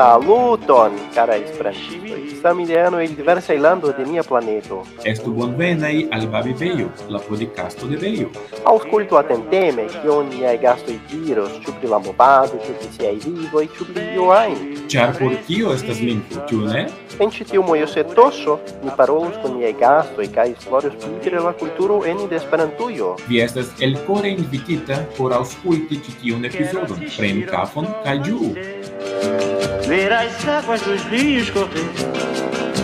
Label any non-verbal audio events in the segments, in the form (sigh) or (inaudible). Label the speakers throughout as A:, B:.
A: Saluton, cara esperantivi, samideano el diversa ilando de nia planeto.
B: Estu bonvenai al Babi Veio, la podcasto de Veio.
A: Ausculto atenteme cion niai gasto diros, ciu pri la movado, ciu pri siai vivoi, ciu pri io ain.
B: Char por tio estas lingvo, ciu ne?
A: En ĉi tiu mojosetoso ni parolus kun niaj gastoj kaj esploros pli la kulturo ene de Esperantujo.
B: Vi estas elkore invitita por aŭskulti ĉi tiun epizodon. Prenu kafon kaj ĝuu!
C: ver as águas dos rios correr,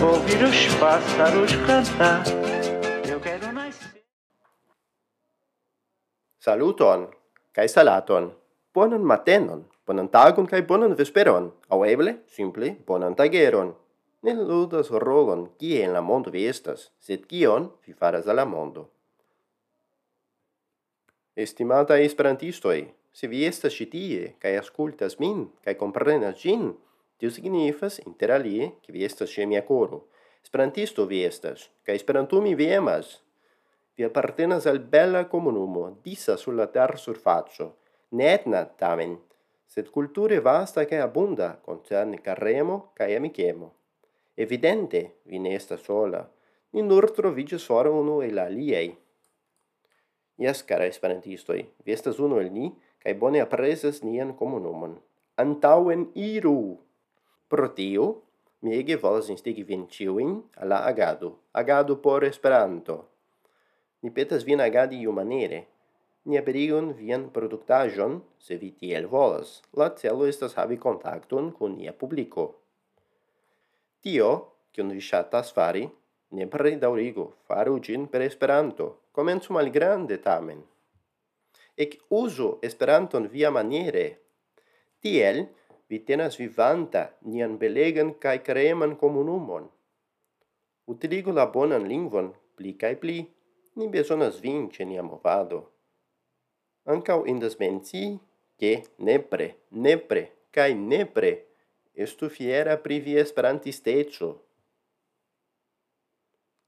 C: ouvir os pássaros cantar. Eu quero nascer.
A: Saluton, kai salaton. Bonan matenon, bonan tagon kai bonan vesperon, au eble simple bonan tageron. Ne ludas rolon kie en la mondo vi estas, sed kion vi faras al la mondo. Estimata esperantistoi, se vi estas ĉi tie kaj aŭskultas min kaj komprenas ĝin, Tio signifas, inter alie, che vi estas ce mia coro. Esperantisto vi estas, ca esperantumi vi emas. Vi appartenas al bella comunumo, disa sulla ter surfaccio, ne etna tamen, sed culture vasta che abunda concerne carremo cae amichemo. Evidente, vi ne estas sola, ni nur trovigas fora unu el aliei. Ias, cara esperantistoi, vi estas unu el ni, cae bone apresas nian comunumon. Antauen iru! Pro tio, mi ege volas instigi vin ciuin alla agado, agado por Esperanto. Ni petas vin agadi iu manere, ni aperigon vian productajon, se vi tiel volas. La celo estas havi kontakton kun nia publico. Tio, kion vi ŝatas fari, ne pre daŭrigu, faru ĝin per Esperanto, komencu malgrande tamen. Ec uso Esperanton via maniere. Tiel, vi tenas vivanta nian belegan kai creman comunumon. Utiligu la bonan lingvon pli kai pli, ni besonas vin ce nia movado. Ancau indas menci che nepre, nepre, kai nepre estu fiera pri vi esperantisteco.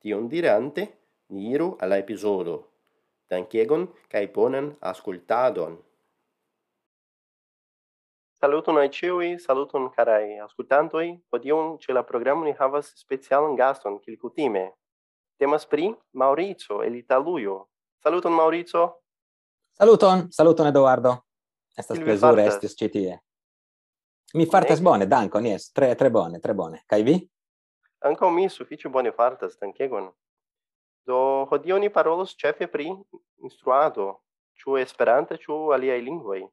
A: Tion dirante, ni iru alla episodo. Dankegon kai bonan ascoltadon. Saluton ai ciui, saluton carai ascoltantoi. Podion ce la programma ni havas specialan gaston kiel kutime. Temas pri Maurizio, el Italuio. Saluton Maurizio.
D: Saluton, saluton Eduardo. Estas plezure estis ĉi tie. Mi fartas bone, dankon, jes, tre tre bone, tre bone. Kaj vi?
A: Ankaŭ mi sufiĉe bone fartas, dankegon. Do hodiaŭ ni parolos ĉefe pri instruado, ĉu esperante, ĉu aliaj lingvoj.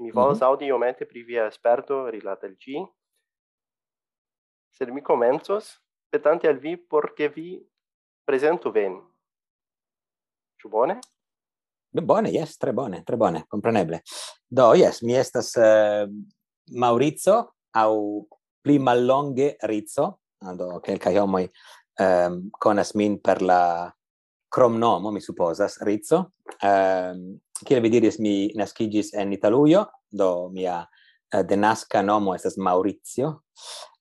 A: Mi volas mm -hmm. aŭdi iomete pri via sperto rilate al ĝi. Sed mi komencos petante al vi por ke vi prezentu vin. Ĉu bone?
D: Ne bone, yes, tre bone, tre bone, compreneble. Do, yes, mi estas uh, Maurizio, au pli mallonge Rizzo, ah, do quelcae homoi um, ehm, conas min per la cromnomo, mi supposas, Rizzo, um, kiel vi diris, mi nascigis en Italujo, do mia uh, denasca nomo estas Maurizio,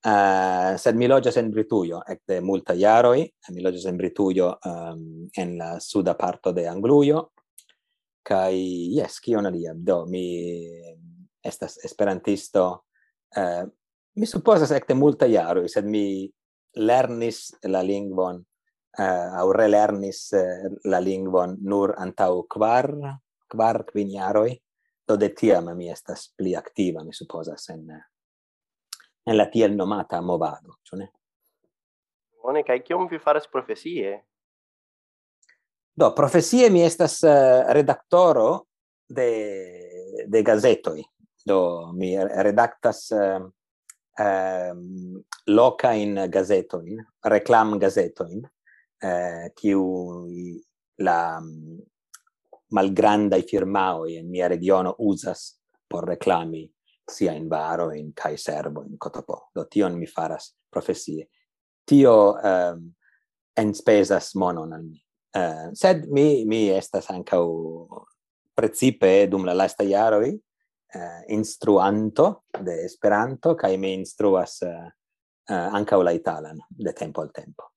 D: uh, sed mi loĝas en Britujo ekde multa jaroj, mi loĝas en Britujo um, en la suda parto de Anglujo, kai yes kion alia, do mi estas esperantisto, eh, mi supposas ekte multa jaro sed mi lernis la lingvon eh, au relernis eh, la lingvon nur antau kvar kvar kvin jaroj do de tiam mi estas pli aktiva mi supozas en en la tiel nomata movado ĉu ne?
A: Bone kaj kion vi faras profesie?
D: Do profesie mi estas uh, redaktoro de de gazetoj. Do mi redaktas uh, um, loca in gazetoin, reclam gazetoin, eh, ehm, uh, eh, kiu la malgrandai firmaoi in mia regiono usas por reclami sia in baro in kai servo in cotopo. Do tion mi faras profesie. Tio ehm, um, en spesas monon al mi. Uh, sed mi mi estas ankaŭ precipe dum la lasta jaroj uh, eh, instruanto de Esperanto kaj mi instruas eh, uh, uh, ankaŭ la italan de tempo al tempo.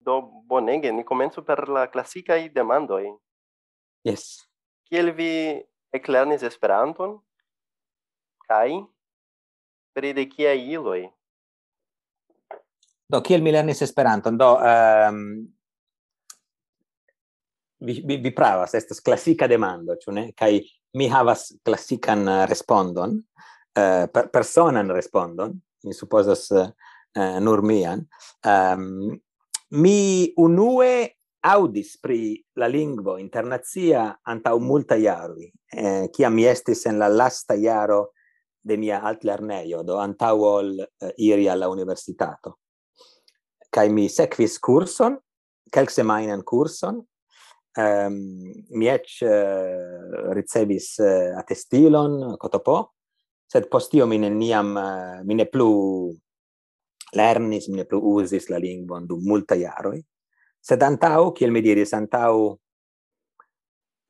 A: Do bonege ni komencu per la klasikaj demandoj
D: Yes.
A: Kiel vi eklernis Esperanton? Kaj pri de kia iloi?
D: Do kiel mi lernis Esperanton? Do um, vi, vi, vi pravas, estas klasika demando, ĉu ne? Kaj mi havas klasikan eh, respondon, uh, per, personan respondon, mi supozas uh, nur mian. Um, mi unue audis pri la lingvo internazia antau multa iaroi, eh, ciam mi estis en la lasta iaro de mia altlerneio, do antau ol eh, iri alla universitato. Kai mi sequis curson, calc semainan curson, um, mi ec uh, ricevis uh, attestilon, cotopo, sed postio mi neniam, uh, eh, mi ne plu lernis, mi ne plu usis la lingvon du multa iaroi, Sed antau, kiel mi diris, antau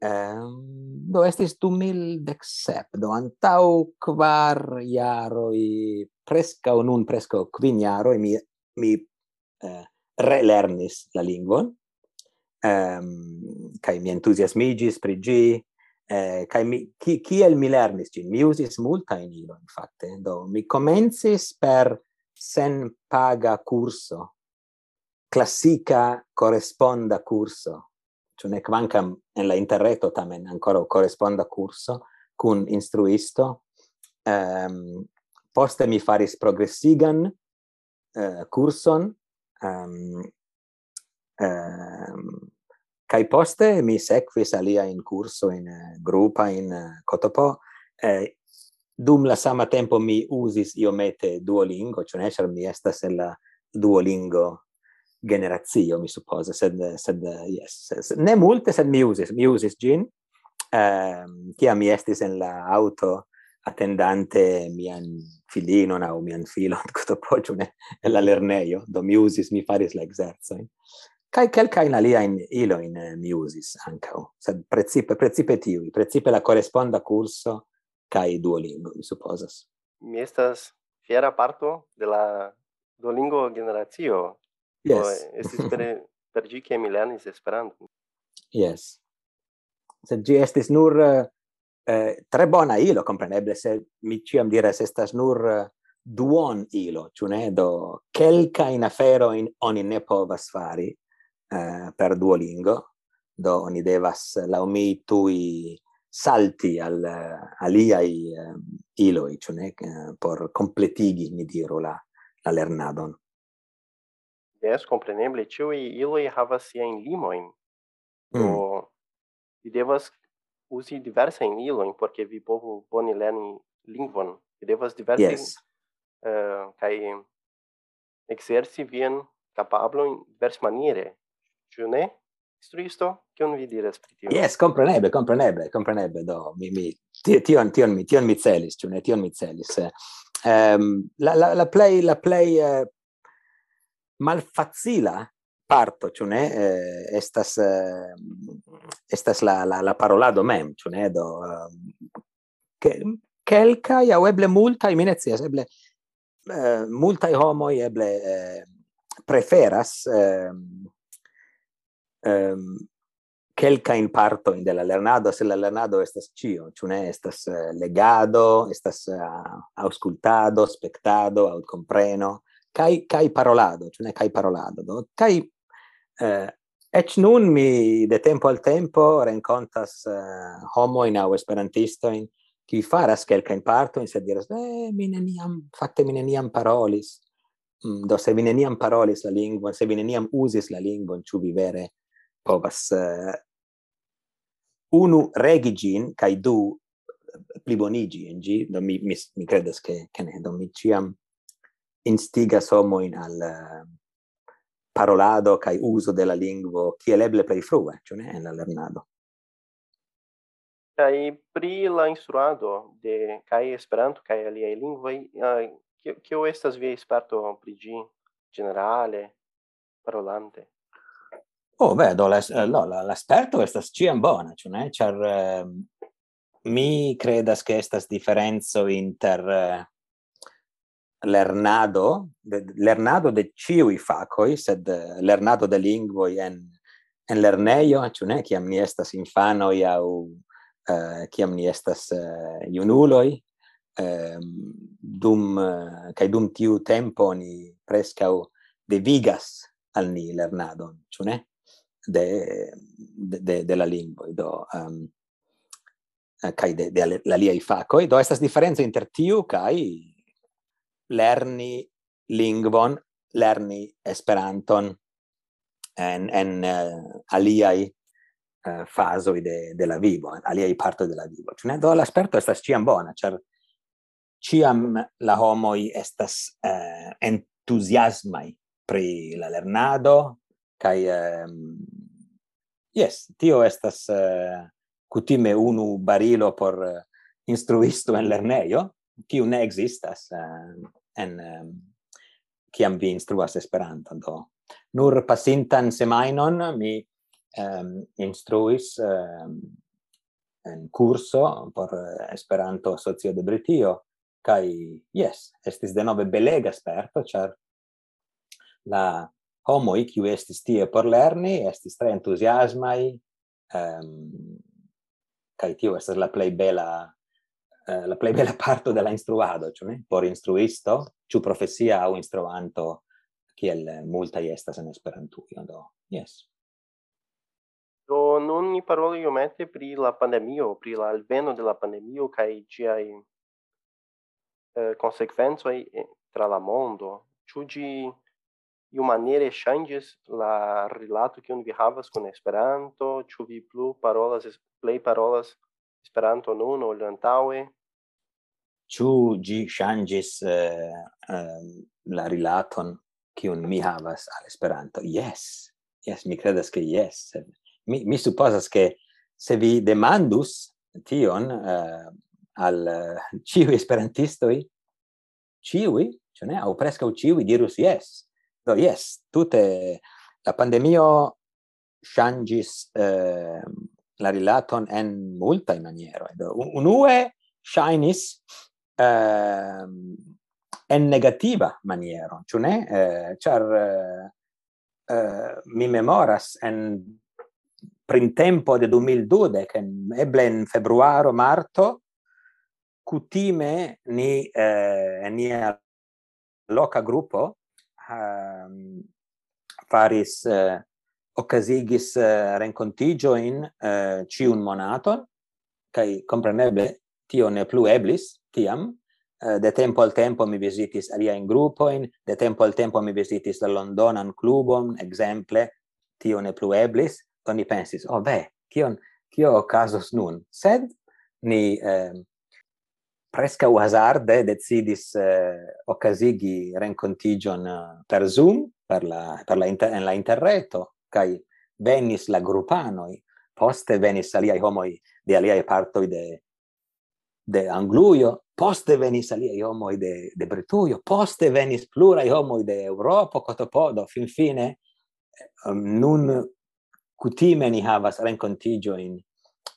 D: ehm, do estis 2017, do antau kvar presca o nun, presca quin jaroi, mi, mi eh, relernis la lingvon, ehm, kai mi entusiasmigis pri gi, eh, kai mi, ki, kiel mi lernis gin? Mi usis multa in ilo, infatti, do mi comences per sen paga curso classica corresponda curso, cioè ne quancam en la interreto tamen ancora corresponda curso cun instruisto, um, poste mi faris progressigan uh, eh, curson, ehm, ehm, um, um, kai poste mi sequis alia in curso in uh, eh, grupa in uh, eh, Cotopo, eh, dum la sama tempo mi usis iomete Duolingo, cioè ne mi estas en la Duolingo generazio mi suppose sed sed yes sed, ne multe sed mi usis mi usis gin. Ehm che mi estis en la auto attendante mian filino na o mian filo (laughs) cotto pocione ne la lerneio do mi usis mi faris la exerzo kai kelka in lia in ilo in eh, mi usis ancao sed precipe principe tiu principe la corresponda curso kai duolingo mi supposas.
A: Mi estas fiera parto de la duolingo generazio.
D: Yes.
A: Estis per per gi che mi lernis esperanto.
D: Yes. Se gi estis nur eh, eh, tre bona ilo, compreneble, se mi ciam dires estas nur eh, duon ilo, ĉu ne? Do afero in oni ne povas fari eh, per Duolingo, do oni devas laumi tui salti al eh, aliai uh, iloi, ĉu ne, por completigi, mi diru, la, la lernadon.
A: Yes, compreneble, ciui iloj havas siain limoin. Mm. Do vi devas usi diversa in por porque vi povu boni lerni lingvon. Vi devas diversajn
D: yes.
A: Eh, uh, kaj capablo in divers maniere. Ciu ne? Instruisto, cion vi diras pri tio?
D: Yes, compreneble, compreneble, compreneble, Do mi mi tion tion mi tion mi celis, ciu ne? Tion mi celis. Um, la la la play la play uh, eh, malfacila parto, ciò ne, eh, estas eh, estas la la la parolado mem, ciò ne, do eh, che, kelka ja eble multa i minecias, eble eh, multa i homo eble eh, preferas eh, ehm kelka in parto in della lernado se la lernado estas cio ĉu ne? Estas eh, legado estas eh, uh, auscultado spectado aut compreno kai kai parolado, tu ne kai parolado, do? kai eh, ec nun mi de tempo al tempo rencontas eh, homo in au esperantisto in qui faras kelka in parto in se diras eh mi neniam fakte mi neniam parolis mm, do se mi neniam parolis la lingua se mi neniam usis la lingua in vi vere povas eh, unu regigin kai du eh, plibonigi in gi do mi mi, mi credas che che ne do mi ciam instiga somo in al eh, parolado kai uso della lingvo kiel per i frue, cioè ne la lernado.
A: kai pri la instruado de kai Esperanto kaj lingua uh, che o estas vie sparto pri gi generale parolante?
D: Oh, vedo, eh, l'esperto estas ciam bona, cioè, ne? Ĉar eh, mi credas che estas differenzo inter lernado, de, lernado de ciui facoi, sed eh, lernado de lingvoi en, en lerneio, ĉu ne, kiam ni estas infano ja u uh, eh, kiam ni estas uh, junuloi um, dum, uh, dum tiu tempo ni prescau devigas al ni lernado ĉu ne? De, de, de la lingvoi, do... Ehm, um, kai de de la lia i facoi do estas differenza inter tiu kai lerni lingvon, lerni Esperanton en en eh, uh, aliai uh, eh, faso de de la vivo, aliai parto de la vivo. Ne do la sperto estas ĉiam bona, ĉar ciam la homoi estas eh, uh, entusiasmai pri la lernado kai um, yes tio estas uh, kutime unu barilo por uh, instruisto en lernejo kiu ne existas. uh, en kiam vi instruas Esperanton do. Nur pasintan semainon mi um, instruis um, en curso por Esperanto socio de Britio kai yes, estis denove belega sperto, char la homoj kiu estis tie por lerni estis tre entusiasmai um, kai tio estas la play bela Eh, la play bela parto de la instruado, ĉu ne? Eh, por instruisto, ĉu profesia aŭ instruanto, kiel multa estas en Esperantujo, do yes.
A: Do nun ni parolu iomete pri la pandemio, pri la alveno de la pandemio kaj ĝiaj eh, konsekvencoj eh, tra la mondo. Ĉu ĝi iumaniere changes la rilato un vi havas con Esperanto, ĉu vi plu parolas play parolas Esperanto nun o antaŭe?
D: Ciu gi shangis uh, eh, ehm, la rilaton kiun mi havas al Esperanto? Yes, yes, mi credas che yes. Mi, mi supposas che se vi demandus tion uh, al eh, ciui esperantistoi, ciui, cioè ne, au prescau ciui dirus yes. Do yes, tutte la pandemio shangis eh, la rilaton en multa maniero. Do unue shinis eh, en negativa maniero, ĉu ne? Eh, char, eh, eh, mi memoras en printempo de 2012, en eble en februaro, marto, cutime ni eh, nia loca gruppo um, faris eh, occasigis eh, rencontigio in eh, ciun monaton, cae compreneble tio ne plu eblis, tiam eh, de tempo al tempo mi visitis alia in grupoin, de tempo al tempo mi visitis la Londonan clubon, exemple, tio ne plu eblis, do ni pensis, oh beh, kion, kio casos nun? Sed ni eh, presca hazarde decidis eh, occasigi rencontigion eh, per Zoom, per la, per la, inter, en la interreto, kai venis la grupanoi, poste venis aliai homoi de aliai partoi de de Angluio, poste venis aliei homoi de, de Britujo, poste venis plurai homoi de Europa, cotopodo, fin fine, nun cutime ni havas rencontigio in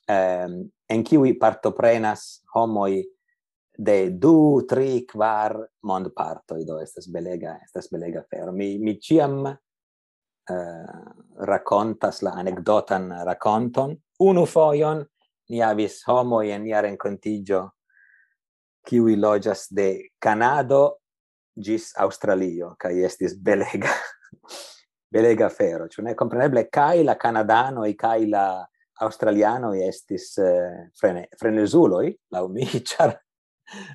D: ehm, en kiwi partoprenas homoi de du, tri, kvar mond parto do estas belega, estas belega fero. Mi, mi ciam eh, racontas la anecdotan raconton, unu foion ni avis homo en nia rencontigio kiwi loĝas de Kanado gis Australio, kai estis belega (laughs) belega fero, ĉu ne kompreneble? Kai la kanadano e kai la australiano estis uh, frene, frenezuloi, la mi, (laughs) char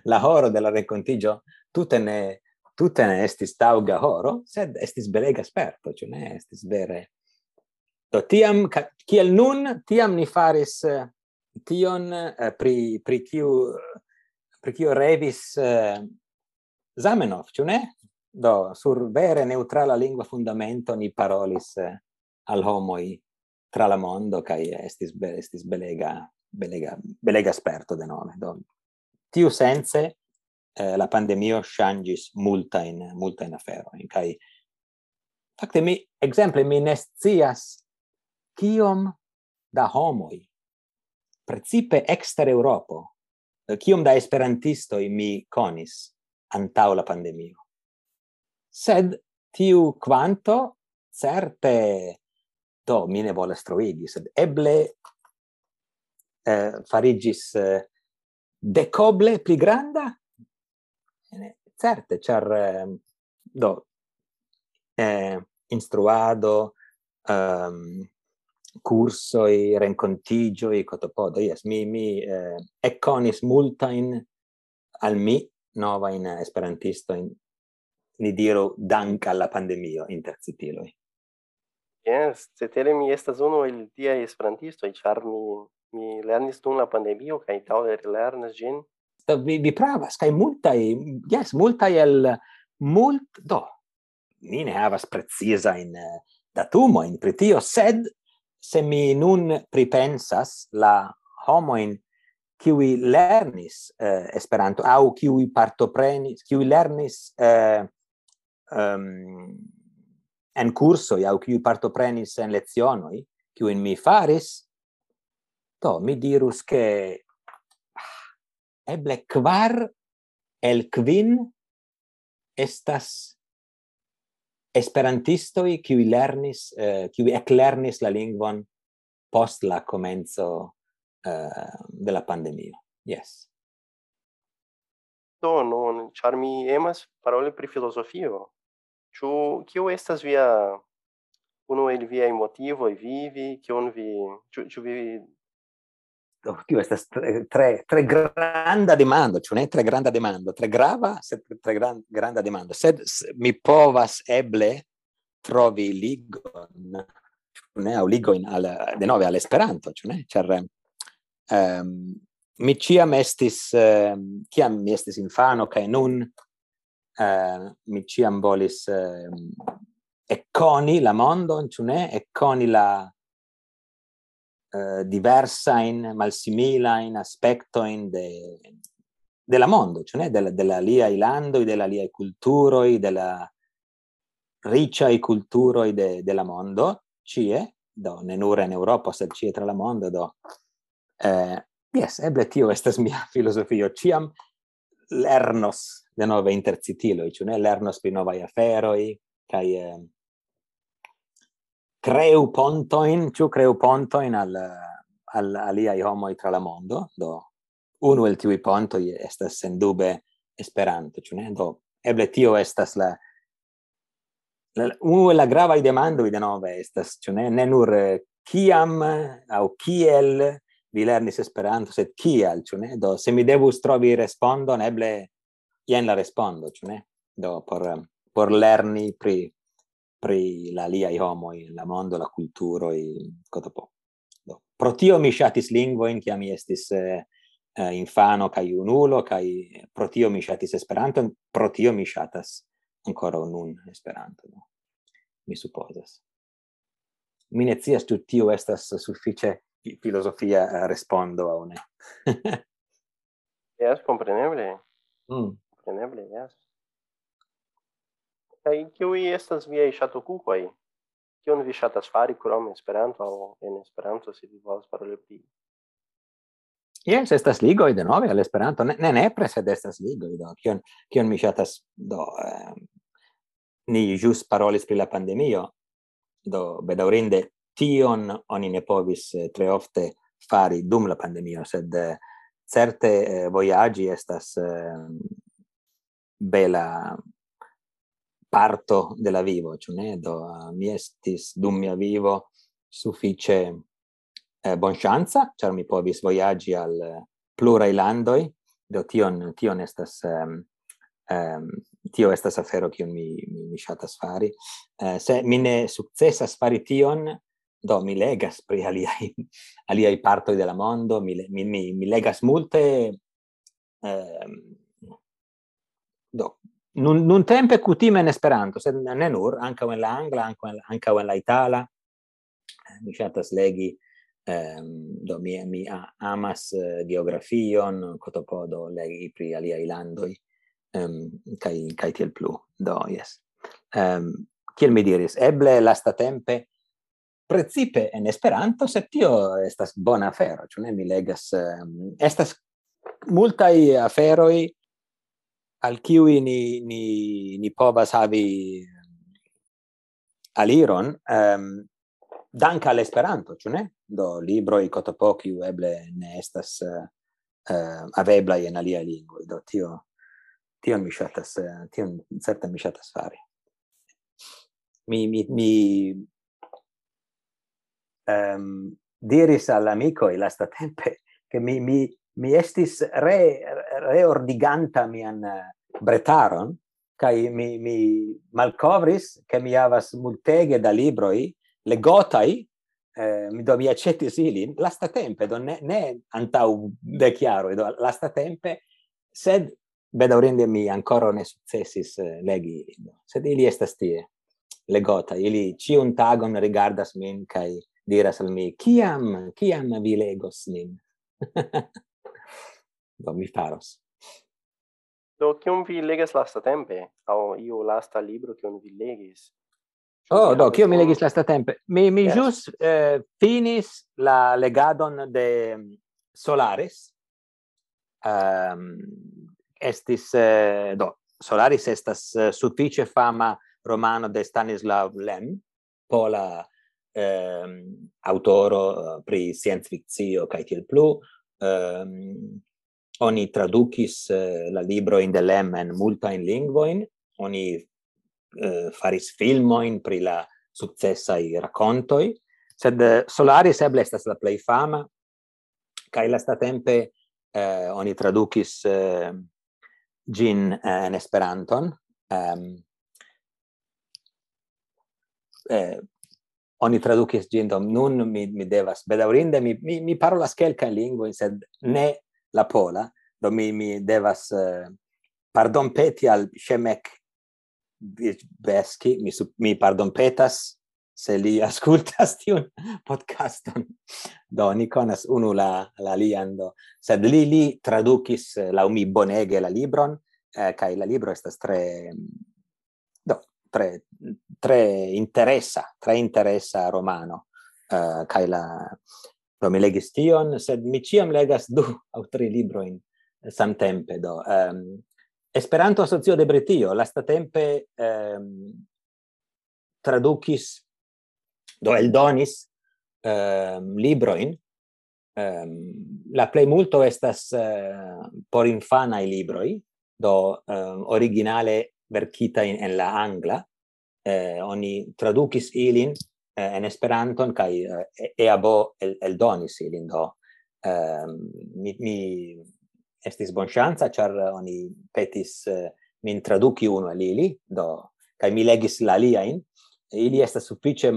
D: la horo de la rencontigio tutte ne tutte ne estis tauga horo, sed estis belega sperto, ĉu ne? Estis vere. Do tiam, kiel nun, tiam ni faris uh, tion uh, pri pri kiu pri kiu revis uh, Zamenhof, ĉu ne? Do sur vere neutrala lingua fundamento ni parolis uh, al homoi tra la mondo kai estis be, estis belega belega belega esperto de nome. Do tiu sense eh, la pandemio shangis multa in multa in afero in kai fakte mi exemple mi nestias kiom da homoi principe exter Europo, eh, kiom da esperantistoj mi conis antau la pandemio. Sed tiu quanto certe do mi ne volas troigi, sed eble eh, farigis eh, decoble pli granda? Eh, certe, char eh, do eh, instruado, um, cursoi, rencontigioi, cotopodo, yes, mi, mi eh, multa in al mi nova in esperantisto in ni diro dank alla pandemia intercitilo
A: Yes, cetere mi estas uno el esperantisto esperantistoi, char mi, mi lernis dum la pandemio, cae taure lernas gin.
D: Vi, vi pravas, cae multai, yes, multa el, mult, do, mi ne havas precisa in eh, datumo in pritio, sed se mi nun pripensas la homoin qui lernis eh, Esperanto au qui partoprenis, qui lernis eh, um, en curso au qui partoprenis en lezionoi qui in mi faris, to mi dirus che ah, eble quar el quin estas esperantistoi qui lernis eh, qui eclernis la lingvon post la comenzo eh, de la pandemia. Yes.
A: Do non char mi emas parole pri filosofio. Ĉu kiu estas via uno el via viaj e vivi, on vi ĉu vi
D: oh, tio estas tre tre, tre granda demando, ĉu ne? Tre granda demando, tre grava, sed tre gran, granda demando. Sed mi povas eble trovi ligon, ĉu ne? Aŭ ligon al denove al Esperanto, ĉu ne? Ĉar um, mi ciam estis, um, kiam mi estis infano, kaj nun uh, mi ciam volis uh, ecconi la mondon, ciù ne, coni la, diversa in malsimila in aspecto in de della mondo, cioè della della lia ilando, e della lia culturo, della riccia e culturo de della mondo, cie do nenura in Europa se cie tra la mondo do. Eh yes, eble tio estas mia (laughs) filosofia, ciam lernos de nove intercitilo, cioè lernos pri nova afero e kai eh, creu pontoin, ciu creu pontoin al, al aliai homoi tra la mondo, do uno el tiui pontoi estas sendube Esperanto, ciu ne? Do eble tio estas la la uno la grava i demando i de nove estas ĉu ne? Ne nur kiam au kiel vi lernis Esperanto sed kial ĉu ne? Do se mi devus trovi respondon eble jen la respondo ĉu ne? Do por por lerni pri pri la lia homo in la mondo, la kulturo i kotopo. Do pro tio mi ŝatis lingvojn, kiam mi estis eh, eh infano kai unulo kai pro tio mi shatis esperanto pro tio mi shatas ancora un esperanto. No? Mi supposas. Mi ne scias tu tio estas suffice filosofia respondo a une. (laughs)
A: yes, kompreneble. Mm. Kompreneble, yes. Kaj kiuj estas viaj ŝatokupoj? Kion vi ŝatas fari krom Esperanto aŭ en Esperanto se vi volas paroli pri?
D: Jes, estas ligoj denove al Esperanto. Ne, ne nepre, sed estas ligoj do. Kion kion mi ŝatas do eh, ni ĵus parolis pri la pandemio. Do bedaŭrinde tion oni ne povis eh, tre ofte fari dum la pandemio, sed eh, certe eh, voyagi estas eh, bela parto de la vivo, ĉu ne? Do mi estis dum mia vivo sufiĉe eh, bonŝanca, ĉar mi povis vojaĝi al pluraj landoj, do tion tion estas um, um, tio estas afero kiun mi mi, mi ŝatas fari. Uh, se mi ne sukcesas fari tion, do mi legas pri (laughs) aliaj aliaj partoj de mondo, mi, mi, mi, mi legas multe um, do nun, nun tempe cutime in Esperanto, sed ne nur, anche en la angla, anche en, ankaŭ en la itala. Eh, mi ŝatas legi ehm do mi mi amas eh, geografion, kotopodo legi pri alia ilandoi, ehm kai, kai tiel plu. Do yes. Ehm kiel mi diris, eble lastatempe precipe en Esperanto, se tio estas bona afero, ĉu ne mi legas um, estas multaj aferoj al kiui ni, ni, ni povas havi aliron, ehm, um, danca all'esperanto, ĉu ne? Do libro i kotopoki eble ne estas eh, ehm, uh, avebla in alia lingua, do tio, tio mi shatas, eh, tio certe mi shatas fari. Mi, mi, mi um, diris all'amico il lasta tempe che mi, mi mi estis re reordiganta mian eh, bretaron kai mi mi malcovris che mi havas multege da libroi legotai eh, mi do mi accetis la lasta tempe do ne, ne antau de chiaro do lasta tempe sed bedaurinde mi ancora ne successis eh, legi sed ili estas tie legota ili ciun tagon rigardas min kai diras al mi kiam kiam vi legos nin (laughs) do mi faros.
A: Do, kion vi legas lasta tempe? Au iu lasta libro kion vi legis?
D: Oh, do, kio mi legis lasta tempe? Mi, mi yes. jus eh, finis la legadon de mm, Solaris. Um, estis, eh, do, Solaris estas uh, suffice fama romano de Stanislav Lem, pola ehm, eh, autoro pri science fictio kaj plu, um, oni tradukis eh, la libro in de Lem en multain lingvoin, oni eh, faris filmoin pri la successai raccontoi, sed eh, Solaris eble estas la plei fama, kai la sta tempe eh, oni traducis eh, gin eh, en Esperanton, um, eh, oni traducis gin dom nun mi mi devas bedaurinde mi mi, mi parolas kelkajn lingvo sed ne la pola, do mi, mi devas eh, uh, pardon peti al Shemek Beski, mi, mi pardon petas se li (laughs) ascultas tiun podcaston. Do, ni conas unu la, la lian, do. Sed li li traducis, eh, lau mi bonege la libron, eh, kai la libro estas tre, do, tre, tre interessa, tre interessa romano. eh, kai la Do mi legis tion, sed mi ciam legas du (laughs) au tri libroin samtempe do. Um, Esperanto Asocio de Britio lastatempe ehm um, tradukis do eldonis ehm um, libroin ehm la plej multo estas uh, por infanae libroi, do ehm, originale verkita in, en la angla eh, oni traducis ilin eh, en Esperanton kai eh, EABO el, donis ilin do. Eh, mi, mi estis bonŝanca ĉar oni petis eh, min traduki unu el ili do kai mi legis la aliajn ili estas sufiĉe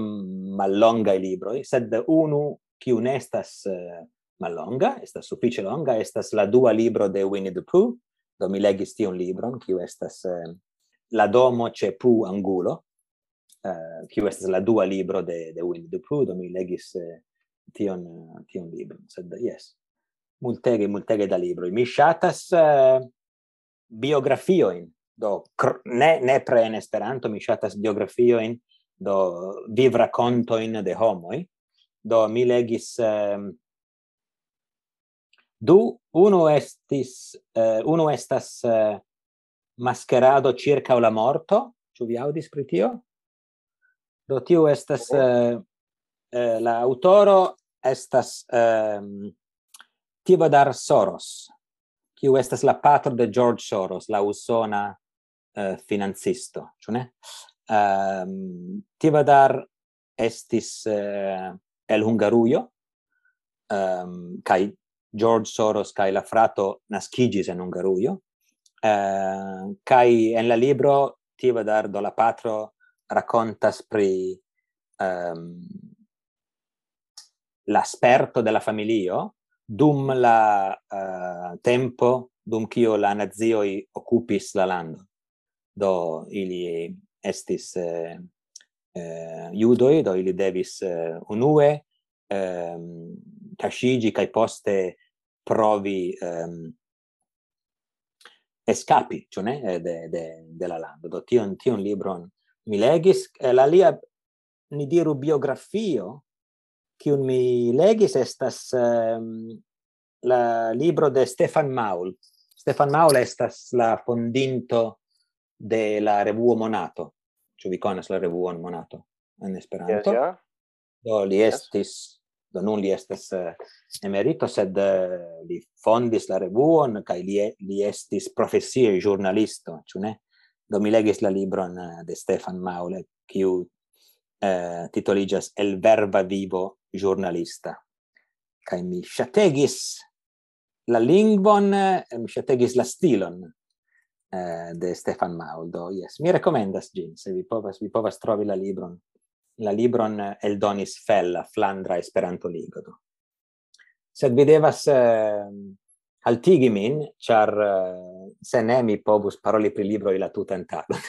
D: mallongaj libroj sed unu kiu ne estas eh, mallonga estas sufiĉe longa estas la dua libro de Winnie the Pooh. Do mi legis un libron kiu estas eh, la domo ce pu angulo uh, kiu estas la dua libro de de Will Dupuy do mi legis uh, tion uh, tion libro sed yes multege multege da libro mi shatas uh, biografioin do cr ne ne pre en Esperanto mi shatas biografio in do viv in de homoi do mi legis uh, du uno estis uh, uno estas uh, mascherado circa la morto. Ĉu vi audis pri tio? Do tio estas oh. eh, eh, la autoro estas eh, Tibodar Soros, kiu estas la patro de George Soros, la usona eh, financisto, ĉu ne? Ehm, um, Tibodar estis eh, el Hungarujo, ehm, um, kai George Soros kai la frato naskigis en Hungarujo. Eh, kai en la libro Tivadar do la patro raccontas pri um, l'asperto della familio dum la uh, tempo dum kio la nazio occupis la lando. Do ili estis eh, eh, judoi do ili devis eh, unue ehm tashigi kai poste provi ehm escapi, cioè ne eh, de de della lando. Do tion tion libron mi legis la lia ni diru biografio kiun mi legis estas um, la libro de Stefan Maul. Stefan Maul estas la fondinto de la revuo Monato. Ĉu vi konas la revuon Monato en Esperanto?
A: Yes, yeah.
D: Do li estis do nun li estas uh, eh, emerito sed uh, li fondis la revuon kaj li li estis profesie ĵurnalisto, ĉu ne? Do mi legis la libron eh, de Stefan Maule, kiu eh, titoligas El verba vivo giornalista. Kai mi shategis la lingvon, eh, mi shategis la stilon eh, de Stefan Mauldo yes, mi recomendas gin, se vi povas, vi povas trovi la libron. La libron eh, El Donis Fella, Flandra Esperanto Ligodo. Sed vi devas... Eh, altigi min, char uh, se ne mi povus paroli pri libro la tutan tagon.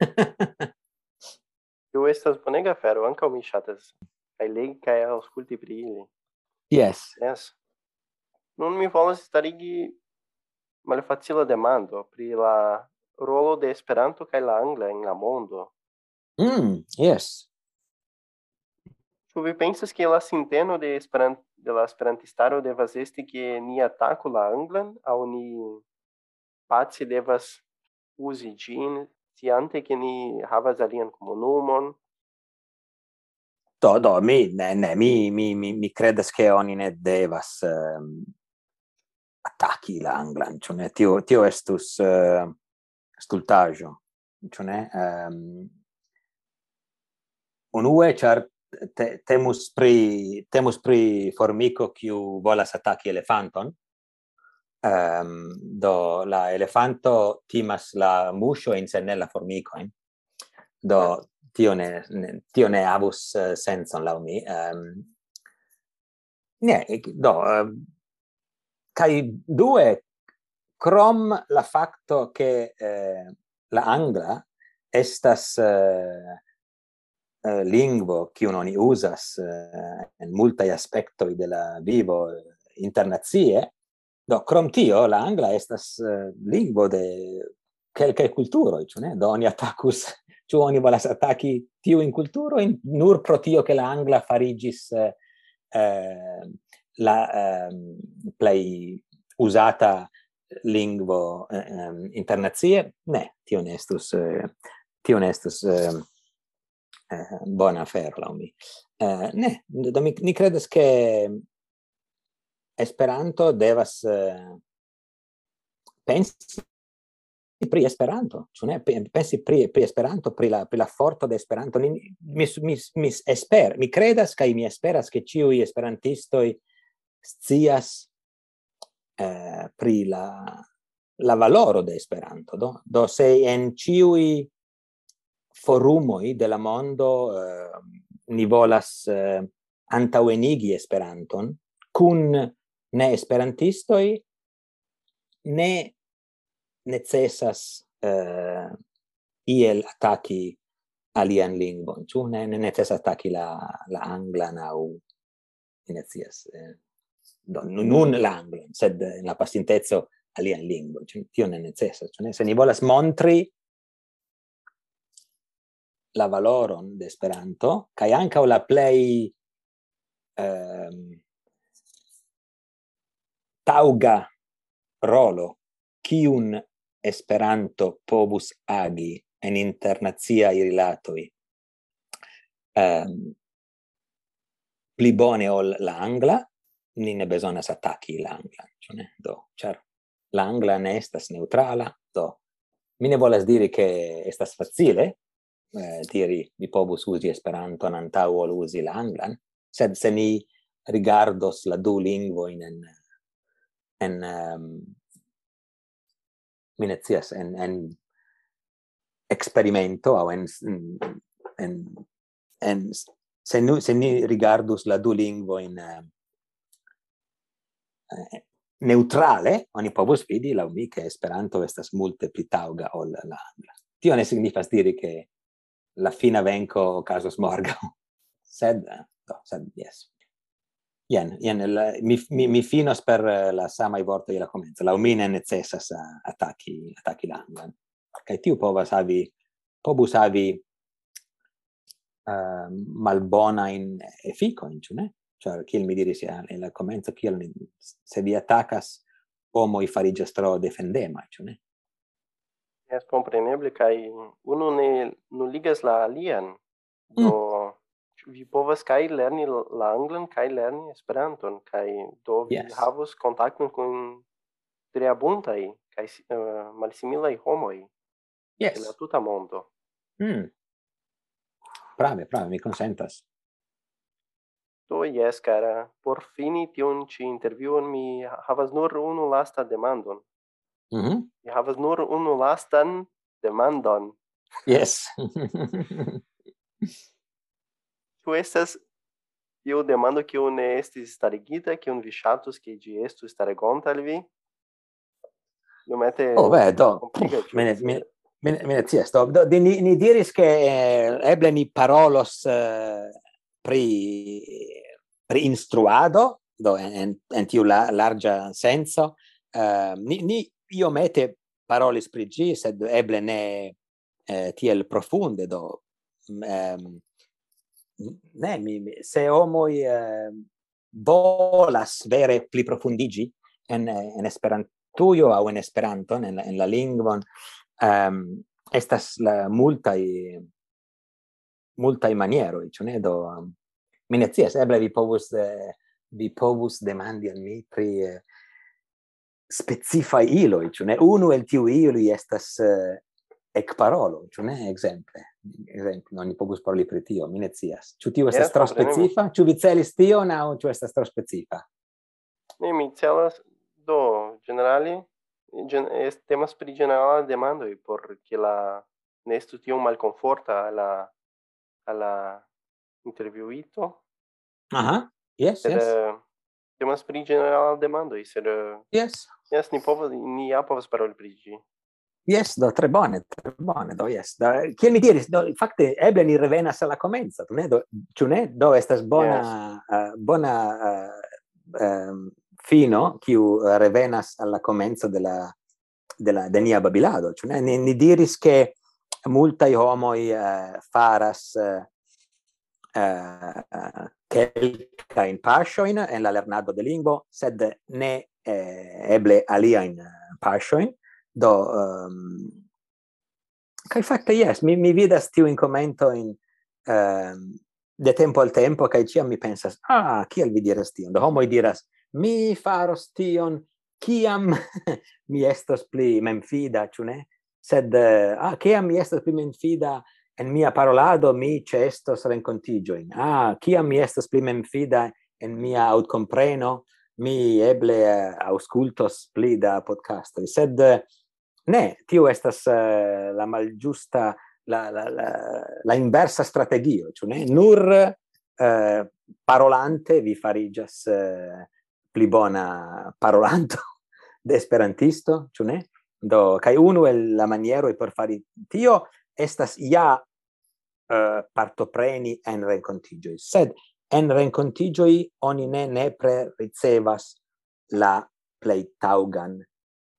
D: (laughs)
A: Tu estas bonega fero, ankaŭ mi ŝatas kaj legi kaj aŭskulti pri ili.
D: Yes.
A: Yes. Nun mi volas starigi malfacila demando pri la rolo de Esperanto kaj la angla en la mondo.
D: Mm, yes.
A: Ĉu vi pensas ke la sinteno de Esperant de la Esperantistaro devas esti ke ni ataku la anglan aŭ ni pace devas uzi ĝin sciante ke ni havas alian komunumon?
D: Do, do, mi, ne, ne, mi, mi, mi, mi credas che oni ne devas um, attacchi l'anglan, cioè ne, tio, tio estus uh, ehm, stultaggio, cioè ne, um, unue, char te, temus pri temus pri formico kiu volas ataki elefanton. Ehm um, do la elefanto timas la muscio in sen la formico in. Do tio ne, ne tio ne avus uh, eh, senson la mi. Ehm um, ne do ehm, uh, kai due crom la facto che eh, la angla estas uh, Eh, lingvo che uno ni usas eh, uh, in multi aspetti della vivo internazie do krom tio la angla estas uh, lingvo de kelkaj kulturoj ĉu ne? Do oni atakus ĉu (laughs) oni volas ataki tiujn kulturojn nur pro tio ke la angla farigis uh, la ehm, uh, plej usata lingvo eh, ehm, internacie ne tio ne estus tio ne estus ehm, Eh, bona afero la mi. Eh, ne, do mi ni credas che Esperanto devas uh, pensi pri Esperanto, ĉu ne? Pensi pri pri Esperanto, pri la pri la forto de Esperanto. Ni, mi mi mi esper, mi credas kaj mi esperas ke ĉiuj esperantistoj scias eh, pri la la valoro de Esperanto, do. Do se en ĉiuj forumoj de la mondo eh, ni volas eh, antauenigi Esperanton. Kun ne esperantistoi ne necesas eh, iel ataki alian lingvon, ĉu ne, ne necesas ataki la, la anglan aŭ ne eh, nun la anglan, sed eh, in la pasinteco alian lingvon, ĉu tio ne necesas, ĉu ne? Se ni volas montri la valoron de Esperanto kaj ankaŭ la plej ehm, tauga rolo kiun Esperanto povus agi en internacia rilatoj. Ehm, pli bone ol la angla, ni ne bezonas ataki la angla, ĉu ne? Do, ĉar la angla ne estas neutrala, do mi ne volas diri che estas facile, eh, diri mi povus usi esperanto antau ol usi la anglan, sed se ni rigardos la du lingvojn en en um, minetias, en en experimento au en en en se nu se ni rigardus la du lingvo in uh, eh, neutrale, oni povus vidi, lau mi, che Esperanto estas multe pli tauga ol la angla. Tio ne signifas diri che la fina venco casos morgau. (laughs) sed, eh, no, sed, yes. Ien, ien, la, mi, mi, mi finos per eh, la sama i vorto la comenzo. La umine necessas attacchi, attacchi l'angan. Cae tiu povas avi, pobus avi uh, ehm, malbona in effico, in ciune? Cioè, kiel mi diris eh, ja, la comenzo, kiel se vi attacas, homoi i tro defendema, ciune?
A: es compreneble kai uno ne ligas la alian. Do mm. vi povas kai lerni la anglan kai lerni Esperanton kai do vi
D: yes.
A: havos kontakton kun tre abuntaj kai uh, malsimilaj homoj. Yes. La tuta mondo.
D: Mm. Brave, brave, mi consentas.
A: Do yes, cara, por fini tiun ci interviuon mi havas nur unu lasta demandon.
D: Mm -hmm.
A: Mi havas nur unu lastan demandon.
D: Yes. (laughs)
A: tu estas io demando kiu ne estis starigita, kiun vi ŝatus ke ĝi estu starigonta al vi? Iomete
D: Oh, beh, do. Mene, mene, mene, cias, do, do, ni, ni diris che eh, eble ni parolos eh, pri, pri instruado, do, en, en tiu la, larga senso, eh, ni, ni iomete parolis pri ĝi, sed eble ne eh, tiel profunde do mm, ehm ne mi, mi se homoj eh, volas vere pli profundigi en en Esperantujo au en esperanto en la, en la lingvon ehm estas la multaj multaj manieroj ĉu ne? Do um, mi ne scias eble vi povus eh, vi povus demandi al mi pri eh, specifai iloi, ciu ne? Unu el tiu iloi estas uh, ec parolo, cioè ne? esempio esempio non ni pogus paroli pri tio, mi ne cias. Ciu tio estas
A: yes,
D: tro specifa? Ciu vi celis tio, nau, ciu estas tro specifa?
A: Ne, mi celas do generali, gen, est temas pri generala demandoi, porque la ne estu tio malconforta alla, alla interviuito.
D: Aha, yes,
A: Sed,
D: yes.
A: Uh, temas pri ĝeneralaj demandoj, sed eh,
D: Yes.
A: Yes, ni povas ni ja povas paroli pri ĝi.
D: Yes, do tre bone, tre bone, do yes. Do, kiel mi diris, do fakte eble ni revenas al la komenco, ne do ĉu ne? Do estas bona yes. uh, bona uh, um, fino kiu revenas al la komenco de la de la de nia babilado, ĉu ne? Ni, ni diris ke multaj homoj uh, faras uh, uh, quelcain pascioin en la lernado de lingvo, sed ne eh, eble aliain pascioin, do ehm, um, kai fakte yes mi mi vidas tiu in commento in um, ehm, de tempo al tempo kai ciam mi pensas ah kiel vi diras tion? Do homo diras mi faros tion kiam (laughs) mi estos pli memfida ĉu ne? Sed eh, ah kiam mi estos pli memfida en mia parolado mi cestos rencontigioin. Ah, kiam mi esta pli memfida en mia autcompreno, mi eble uh, auscultos pli da. Sed eh, ne, tio estas uh, la malgiusta, la, la, la, la inversa strategio, cioè ne? nur uh, parolante vi farigas uh, pli bona parolanto de esperantisto, cioè ne? Do, kai unu el la maniero per fari tio estas ja uh, partopreni en rencontigioi, sed en rencontigioi oni ne nepre ricevas la plei taugan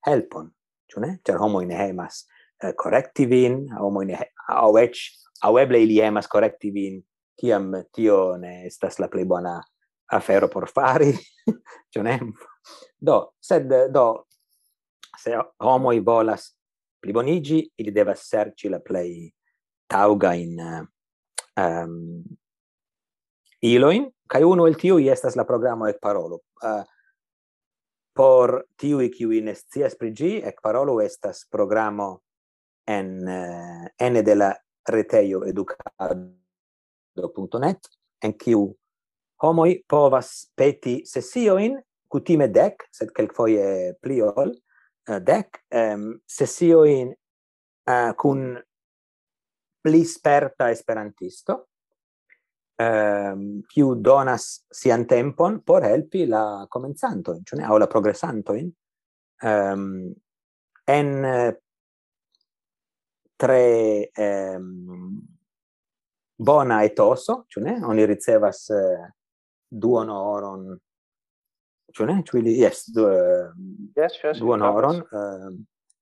D: helpon, ciu ne? Cer homoi ne hemas eh, correctivin, homoi ne au ec, au eble ili hemas correctivin, ciam tio ne estas la plei bona afero por fari, (laughs) ciu ne? Do, sed, do, se homoi volas plibonigi, ili devas serci la plei tauga in ehm, um, iloin, kai uno el tiu estas la programo Ekparolo. Uh, por tiu i kiu in scias pri gi, ec parolo estas programo en uh, ene de la retejo educado.net en kiu homoi povas peti sesioin, kutime dec, sed quelcfoie pli ol, Eh, dec um, sessioin uh, cun pli sperta esperantisto, ehm um, donas sian tempon por helpi la comenzanto in cioè o la progressanto in ehm um, en tre ehm um, bona etoso cioè oni ricevas eh, uh, duono oron Ĉu ili yes, du eh,
A: yes, yes,
D: duan horon eh,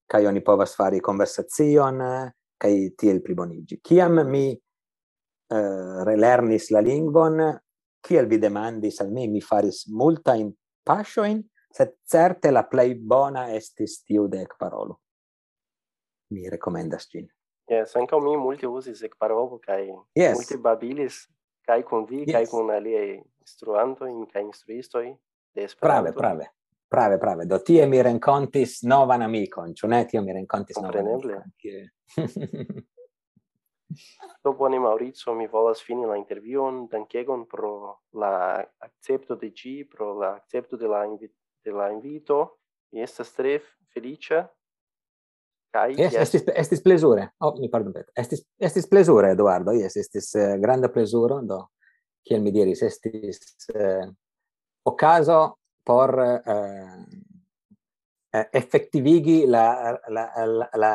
D: kaj oni povas fari konversacion eh, kaj tiel pliboniĝi. Kiam mi uh, relernis la lingvon, kiel vi demandis al mi, mi faris multajn paŝojn, sed certe la plej bona estis tiu de ekparolo. Mi rekomendas ĝin.
A: Yes, ankaŭ mi multe uzis ekparolo kaj
D: yes.
A: multe babilis kaj kun vi
D: yes.
A: kaj kun aliaj instruantoj kaj instruistoj de Esperanto.
D: Prave, prave. Prave, prave. Do tie mi renkontis novan amikon, ĉu ne? Tio mi renkontis novan amikon. Tie...
A: Do bone Maurizio, mi volas fini la intervion, dankegon pro la accepto de gi, pro la accepto de la, invi de la invito. Mi estas tre felice. Kai
D: yes, yes. estis estis plezure. Oh, mi pardon, Pet. Estis estis plezure, Eduardo. Yes, estis uh, granda plezuro, do kiel mi diris, estis uh, ocaso por eh, eh, effettivigi la la la la,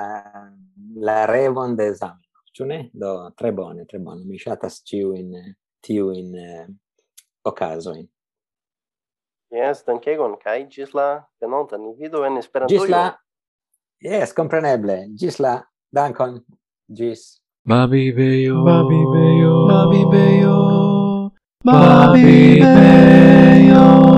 D: la revon de esame ĉu ne do tre bone tre bone mi ŝatas ĉiu in tiu in eh, ocaso in
A: Yes, dankegon kai gis la venonta ni vidu en Esperantujo.
D: Gis la Yes, compreneble. gis la dankon. Ĝis.
E: babi
F: Mabibejo.
E: babi
F: Mabibejo. 有